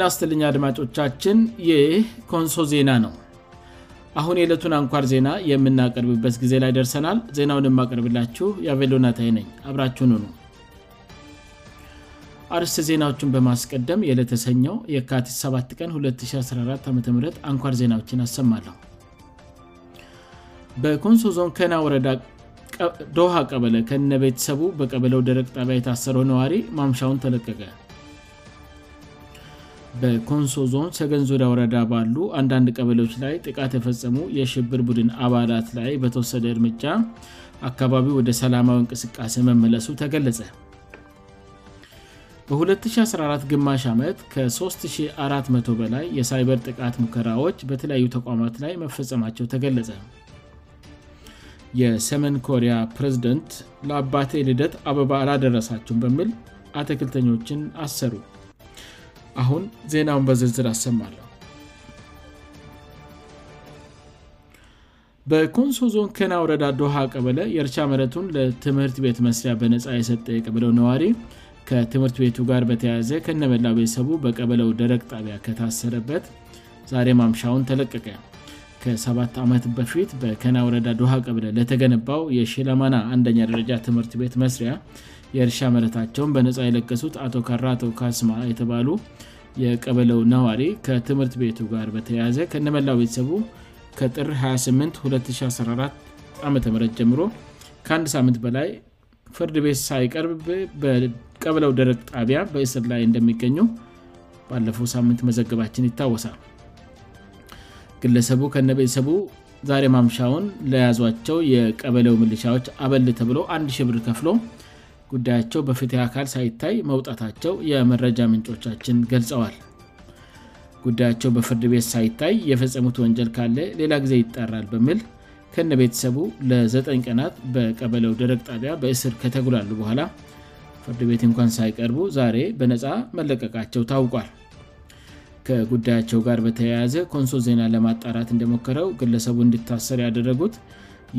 አስትልኛ አድማጮቻችን ይህ ኮንሶ ዜና ነው አሁን የዕለቱን አንኳር ዜና የምናቀርብበት ጊዜ ላይ ደርሰናል ዜናውን የማቀርብላችሁ የቬሎናታይ ነኝ አብራችሁንሆኑ አርስ ዜናዎችን በማስቀደም የለተሰኘው የካቲስ 7 ቀን 214 ዓም አንኳር ዜናዎችን አሰማሉሁ በኮንሶ ዞን ከና ወረዳ ዶውሃ ቀበለ ከነቤተሰቡ በቀበለው ደረቅ ጣቢያ የታሰረው ነዋሪ ማምሻውን ተለቀቀ በኮንሶ ዞን ሰገን ዙሪያ ወረዳ ባሉ አንዳንድ ቀበሌዎች ላይ ጥቃት የፈጸሙ የሽብር ቡድን አባላት ላይ በተወሰደ እርምጃ አካባቢው ወደ ሰላማዊ እንቅስቃሴ መመለሱ ተገለጸ በ2014 ግማሽ ዓመት ከ3400 በላይ የሳይበር ጥቃት ሙከራዎች በተለያዩ ተቋማት ላይ መፈጸማቸው ተገለጸ የሰሜን ኮሪያ ፕሬዝደንት ለአባቴ ልደት አበባ አላደረሳቸውን በሚል አትክልተኞችን አሰሩ አሁን ዜናውን በዝርዝር አሰማለሁ በኮንሶ ዞን ከና ወረዳ ዶሃ ቀበለ የእርቻ መረቱን ለትምህርት ቤት መስሪያ በነፃ የሰጠ የቀበለው ነዋሪ ከትምህርት ቤቱ ጋር በተያዘ ከነበላው ቤተሰቡ በቀበለው ደረግ ጣቢያ ከታሰረበት ዛሬ ማምሻውን ተለቀቀ ከሰት ዓመት በፊት በከና ወረዳ ዶሃ ቀበለ ለተገነባው የሽላማና አንደኛ ደረጃ ትምህርት ቤት መስሪያ የእርሻ መረታቸውን በነፃ የለከሱት አቶ ካራ አቶ ካስማ የተባሉ የቀበለው ነዋሪ ከትምህርት ቤቱ ጋር በተያያዘ ከነመላው ቤተሰቡ ከጥር 28214 ዓም ጀምሮ ከአንድ ሳምንት በላይ ፍርድ ቤት ሳይቀርብ በቀብለው ድረግ ጣቢያ በእስር ላይ እንደሚገኙ ባለፈው ሳምንት መዘገባችን ይታወሳል ግለሰቡ ከነ ቤተሰቡ ዛሬ ማምሻውን ለያዟቸው የቀበለው ምልሻዎች አበል ተብሎ አንድ ሽብር ከፍሎ ጉዳያቸው በፍትህ አካል ሳይታይ መውጣታቸው የመረጃ ምንጮቻችን ገልጸዋል ጉዳያቸው በፍርድ ቤት ሳይታይ የፈጸሙት ወንጀል ካለ ሌላ ጊዜ ይጠራል በምል ከነ ቤተሰቡ ለ9ጠ ቀናት በቀበለው ድረግ ጣቢያ በእስር ከተጉላሉ በኋላ ፍርድ ቤት እንኳን ሳይቀርቡ ዛሬ በነጻ መለቀቃቸው ታውቋል ከጉዳያቸው ጋር በተያያዘ ኮንሶ ዜና ለማጣራት እንደሞከረው ግለሰቡ እንዲታሰር ያደረጉት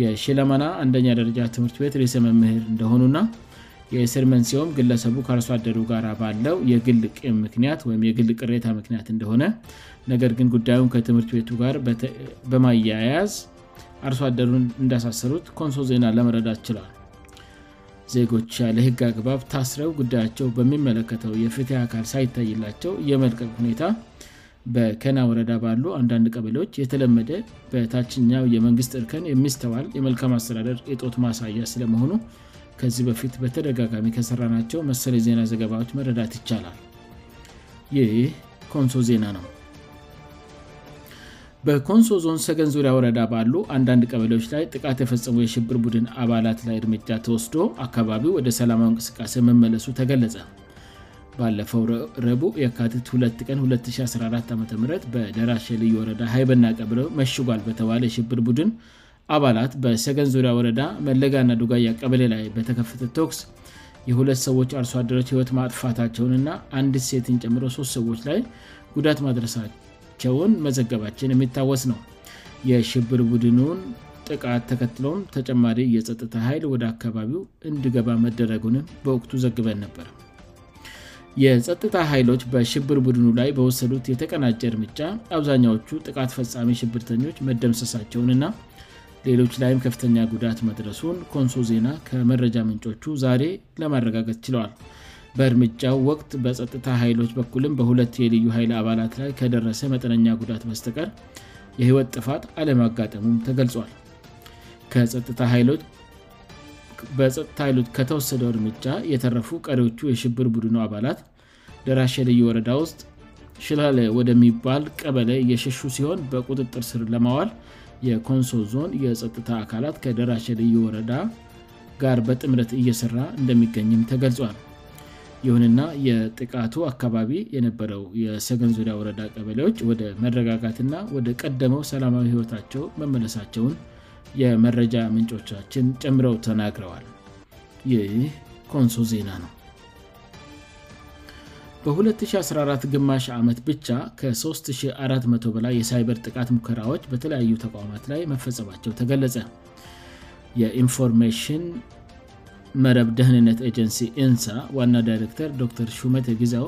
የሽለማና አንደኛ ደረጃ ትምህርት ቤት ሰ መምህር እንደሆኑና የእስርመን ሲሆም ግለሰቡ ከአርሶአደሩ ጋር ባለው የግል ቅም ምክንያት ወይም የግል ቅሬታ ምክንያት እንደሆነ ነገር ግን ጉዳዩን ከትምህርት ቤቱ ጋር በማያያዝ አርሶአደሩን እንዳሳሰሩት ኮንሶ ዜና ለመረዳት ችላል ዜጎች ያለ ህግ አግባብ ታስረው ጉዳያቸው በሚመለከተው የፍት አካል ሳይታይላቸው እየመልክቅ ሁኔታ በከና ወረዳ ባሉ አንዳንድ ቀበሌዎች የተለመደ በታችኛው የመንግስት እርከን የሚስተዋል የመልካም አስተዳደር የጦት ማሳያ ስለመሆኑ ከዚህ በፊት በተደጋጋሚ ከሠራናቸው መሰል የዜና ዘገባዎች መረዳት ይቻላል ይህ ኮንሶ ዜና ነው በኮንሶ ዞን ሰገን ዙሪያ ወረዳ ባሉ አንዳንድ ቀበሌዎች ላይ ጥቃት የፈጽሞ የሽብር ቡድን አባላት ላይ እርምጃ ተወስዶ አካባቢው ወደ ሰላማዊ እንቅስቃሴ መመለሱ ተገለጸ ባለፈው ረቡ የካቲት 2 ቀን 2014 ዓም በደራሽ ልዩ ወረዳ ሀይበና ቀብለው መሽጓል በተባለ የሽብር ቡድን አባላት በሰገን ዙሪያ ወረዳ መለጋና ዱጋያ ቀበሌ ላይ በተከፍተ ተኩስ የሁለት ሰዎች አርሶአደሮች ህይወት ማጥፋታቸውን እና አንድ ሴትን ጨምሮው ሶስት ሰዎች ላይ ጉዳት ማድረሳቸውን መዘገባችን የሚታወስ ነው የሽብር ቡድኑን ጥቃት ተከትሎም ተጨማሪ የጥታ ኃይል ወደ አካባቢው እንዲገባ መደረጉንም በወቅቱ ዘግበን ነበር የጸጥታ ኃይሎች በሽብር ቡድኑ ላይ በወሰዱት የተቀናጀ እርምጫ አብዛኛዎቹ ጥቃት ፈጻሚ ሽብርተኞች መደምሰሳቸውንና ሌሎች ላይም ከፍተኛ ጉዳት መድረሱን ኮንሶ ዜና ከመረጃ ምንጮቹ ዛሬ ለማረጋገት ችለዋል በእርምጃው ወቅት በጸጥታ ኃይሎች በኩልም በሁለት የልዩ ሀይል አባላት ላይ ከደረሰ መጠነኛ ጉዳት በስተቀር የህይወት ጥፋት አለማጋጠሙም ተገልጿል በጥታ ኃይሎች ከተወሰደው እርምጃ የተረፉ ቀሪዎቹ የሽብር ቡድኑ አባላት ደራሽ ልዩ ወረዳ ውስጥ ሽላለ ወደሚባል ቀበለ እየሸሹ ሲሆን በቁጥጥር ስር ለማዋል የኮንሶ ዞን የጸጥታ አካላት ከደራሽ ልዩ ወረዳ ጋር በጥምረት እየሰራ እንደሚገኝም ተገልጿል ይሁንና የጥቃቱ አካባቢ የነበረው የሰገንዙሪያ ወረዳ ቀበሌዎች ወደ መረጋጋትና ወደ ቀደመው ሰላማዊ ህይወታቸው መመለሳቸውን የመረጃ ምንጮቻችን ጭምረው ተናግረዋል ይህ ኮንሶ ዜና ነው በ2014 ግማሽ ዓመት ብቻ ከ3400 በላይ የሳይበር ጥቃት ሙከራዎች በተለያዩ ተቋማት ላይ መፈጸማቸው ተገለጸ የኢንፎርሜሽን መረብ ደህንነት ኤጀንሲ እንሳ ዋና ዳይረክተር ዶር ሹመት የጊዛው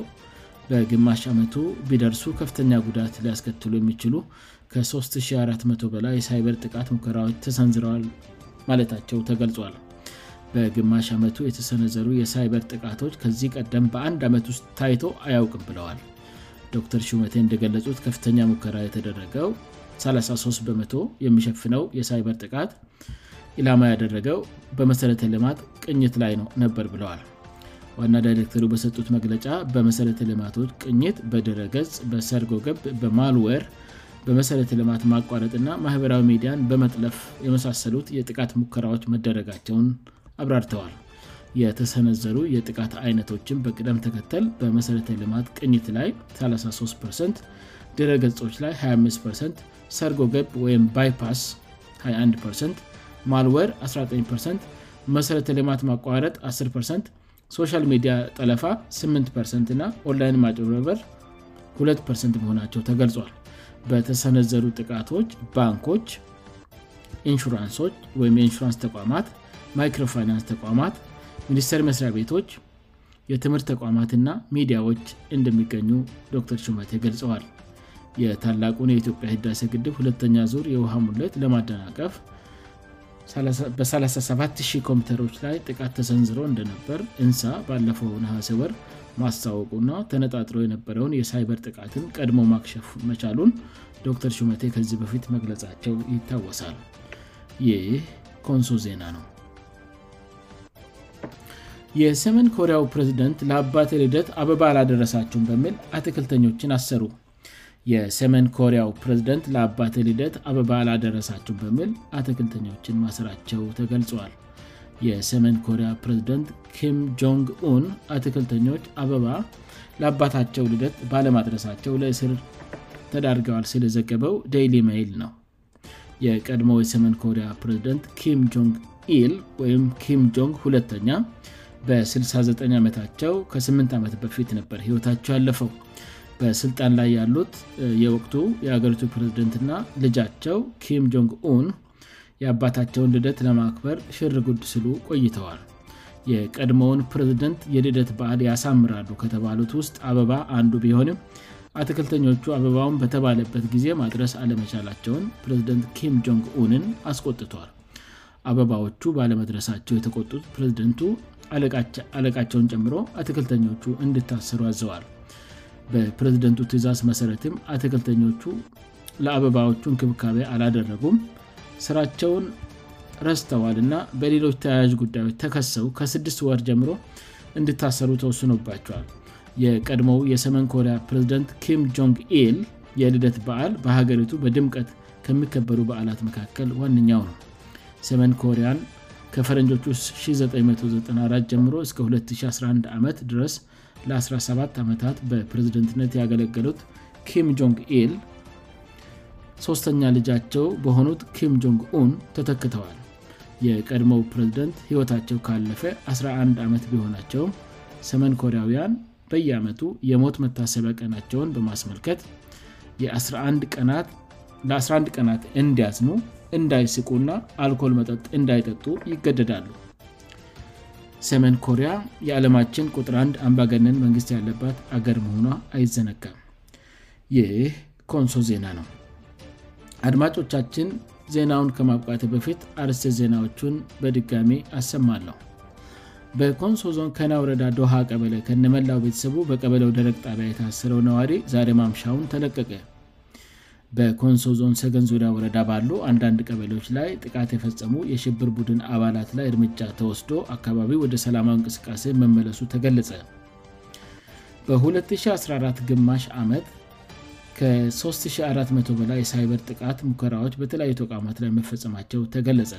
በግማሽ ዓመቱ ቢደርሱ ከፍተኛ ጉዳት ሊያስከትሉ የሚችሉ ከ3400 በላይ የሳይበር ጥቃት ሙከራዎች ተሰንዝረዋል ማለታቸው ተገልጿል በግማሽ ዓመቱ የተሰነዘሩ የሳይበር ጥቃቶች ከዚ ቀደም በአን ዓመት ውስጥ ታይቶ አያውቅም ብለዋል ዶር መቴ እንደገለት ከፍተኛ ሙከራ የተደረገው 33 በመ የሚሸፍነው የሳይበር ጥቃት ላማ ያደረገው በመሰረተ ልማት ቅኝት ላይ ነበር ብለዋል ዋና ዳይረክተሩ በሰጡት መግለጫ በመሰረተ ልማቶች ቅኝት በድረገጽ በሰርጎግብ በማልዌር በመሰረተ ልማት ማቋረጥእና ማበራዊ ሚዲያን በመጥለፍ የመሳሰሉት ጥቃት ሙከራዎች መደረጋቸውን አብራርተዋል የተሰነዘሩ የጥቃት አይነቶችን በቅደም ተከተል በመሠረተ ልማት ቅኝት ላይ 33 ድረገጾች ላይ 25 ሰርጎገብ ወይም ባይፓስ 21 ማልዌር 19 መሰረተ ልማት ማቋረጥ 10 ሶሻል ሚዲያ ጠለፋ 8እና ኦንላይን ማጨበበር 2 መሆናቸው ተገልጿል በተሰነዘሩ ጥቃቶች ባንኮች ኢንሹራንሶችወም የኢንሹራንስ ተቋማት ማይክሮፋይናንስ ተቋማት ሚኒስቴር መስሪያ ቤቶች የትምህርት ተቋማትና ሚዲያዎች እንደሚገኙ ዶክተር ሹመቴ ገልጸዋል የታላቁን የኢትዮጵያ ህዳሴ ግድብ ሁለተኛ ዙር የውሃ ሙለት ለማደናቀፍ በ370 ኮምፒተሮች ላይ ጥቃት ተሰንዝሮ እንደነበር እንሳ ባለፈው ነሐሴ ወር ማስታዋወቁና ተነጣጥሮ የነበረውን የሳይበር ጥቃትን ቀድሞ ማክሸፍ መቻሉን ዶተር ሹመቴ ከዚህ በፊት መግለጻቸው ይታወሳል ይህ ኮንሱ ዜና ነው የሰሜን ኮሪያው ፕሬዝደንት ለአባት ልደት አበባ አላደረሳችሁን በሚል አትክልተኞችን አሰሩ የሰሜን ኮሪያው ፕሬዝደንት ለአባት ልደት አበባ አላደረሳችሁን በሚል አትክልተኞችን ማስራቸው ተገልጿዋል የሰሜን ኮሪያ ፕሬዝደንት ኪም ጆንግን አትክልተኞች አበባ ለአባታቸው ልደት ባለማድረሳቸው ለእስር ተዳርገዋል ስለዘገበው ዴይሊ ሜይል ነው የቀድሞው የሰሜን ኮሪያ ፕሬዝደንት ኪም ጆንግ ኢል ወይም ኪም ጆንግ ሁተኛ በ69 ዓመታቸው ከ8 ዓመት በፊት ነበር ህይወታቸው ያለፈው በስልጣን ላይ ያሉት የወቅቱ የአገሪቱ ፕሬዝደንትና ልጃቸው ኪም ጆንግን የአባታቸውን ልደት ለማክበር ሽርጉድ ስሉ ቆይተዋል የቀድሞውን ፕሬዝደንት የልደት በዓል ያሳምራሉ ከተባሉት ውስጥ አበባ አንዱ ቢሆንም አትክልተኞቹ አበባውን በተባለበት ጊዜ ማድረስ አለመቻላቸውን ፕሬዝደንት ኪም ጆንግንን አስቆጥቷል አበባዎቹ ባለመድረሳቸው የተቆጡት ፕሬዝደንቱ አለቃቸውን ጀምሮ አትክልተኞቹ እንድታሰሩ ያዘዋል በፕሬዝደንቱ ትእዛዝ መሰረትም አትክልተኞቹ ለአበባዎቹ እክብካቤ አላደረጉም ስራቸውን ረስተዋል ና በሌሎች ተያያዥ ጉዳዮች ተከሰው ከስስት ወር ጀምሮ እንድታሰሩ ተወስኖባቸዋል የቀድሞው የሰሜን ኮሪያ ፕሬዚደንት ኪም ጆንግ ኤል የልደት በዓል በሀገሪቱ በድምቀት ከሚከበሩ በዓላት መካከል ዋነኛው ነው ሰሜን ኮሪያ ከፈረንጆቹ ስጥ 1994 ጀምሮ እስከ 2011 ዓመት ድረስ ለ17 ዓመታት በፕሬዝደንትነት ያገለገሉት ኪም ጆንግ ኢል ሦስተኛ ልጃቸው በሆኑት ኪም ጆንግ ኡን ተተክተዋል የቀድሞው ፕሬዝደንት ሕይወታቸው ካለፈ 11 ዓመት ቢሆናቸውም ሰሜን ኮሪያውያን በየዓመቱ የሞት መታሰቢያ ቀናቸውን በማስመልከት ለ1ስ1 ቀናት እንዲያዝሙ እንዳይስቁእና አልኮል መጠጥ እንዳይጠጡ ይገደዳሉ ሰሜን ኮሪያ የዓለማችን ቁጥር1ድ አንባገንን መንግስት ያለባት አገር መሆኗ አይዘነጋም ይህ ኮንሶ ዜና ነው አድማጮቻችን ዜናውን ከማብቃት በፊት አርስ ዜናዎቹን በድጋሚ አሰማለሁ በኮንሶ ዞን ከናውረዳ ዶሃ ቀበለ ከነመላው ቤተሰቡ በቀበለ ደረግ ጣቢያ የታሰረው ነዋሪ ዛሬ ማምሻውን ተለቀቀ በኮንሶ ዞን ሰገን ዙዳ ወረዳ ባሉ አንዳንድ ቀበሌዎች ላይ ጥቃት የፈጸሙ የሽብር ቡድን አባላት ላይ እርምጃ ተወስዶ አካባቢ ወደ ሰላማዊ እንቅስቃሴ መመለሱ ተገለጸ በ214 ግማሽ ዓመት ከ3400 በላይ የሳይበር ጥቃት ሙከራዎች በተለያዩ ተቋማት ላይ መፈጸማቸው ተገለጸ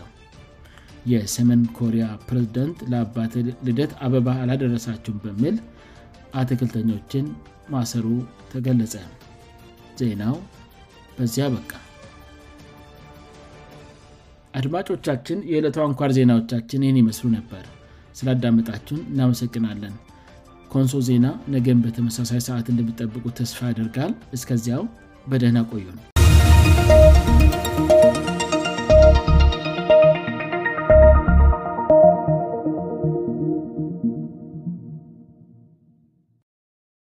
የሰሜን ኮሪያ ፕሬዝደንት ለአባት ልደት አበባ አላደረሳቸውም በሚል አትክልተኞችን ማሰሩ ተገለጸ ዜናው በዚያ በቃ አድማጮቻችን የዕለቷ አንኳር ዜናዎቻችን ይህን ይመስሉ ነበር ስላዳመጣችሁን እናመሰግናለን ኮንሶ ዜና ነገም በተመሳሳይ ሰዓት እንደሚጠብቁ ተስፋ ያደርጋል እስከዚያው በደህና ቆዩነ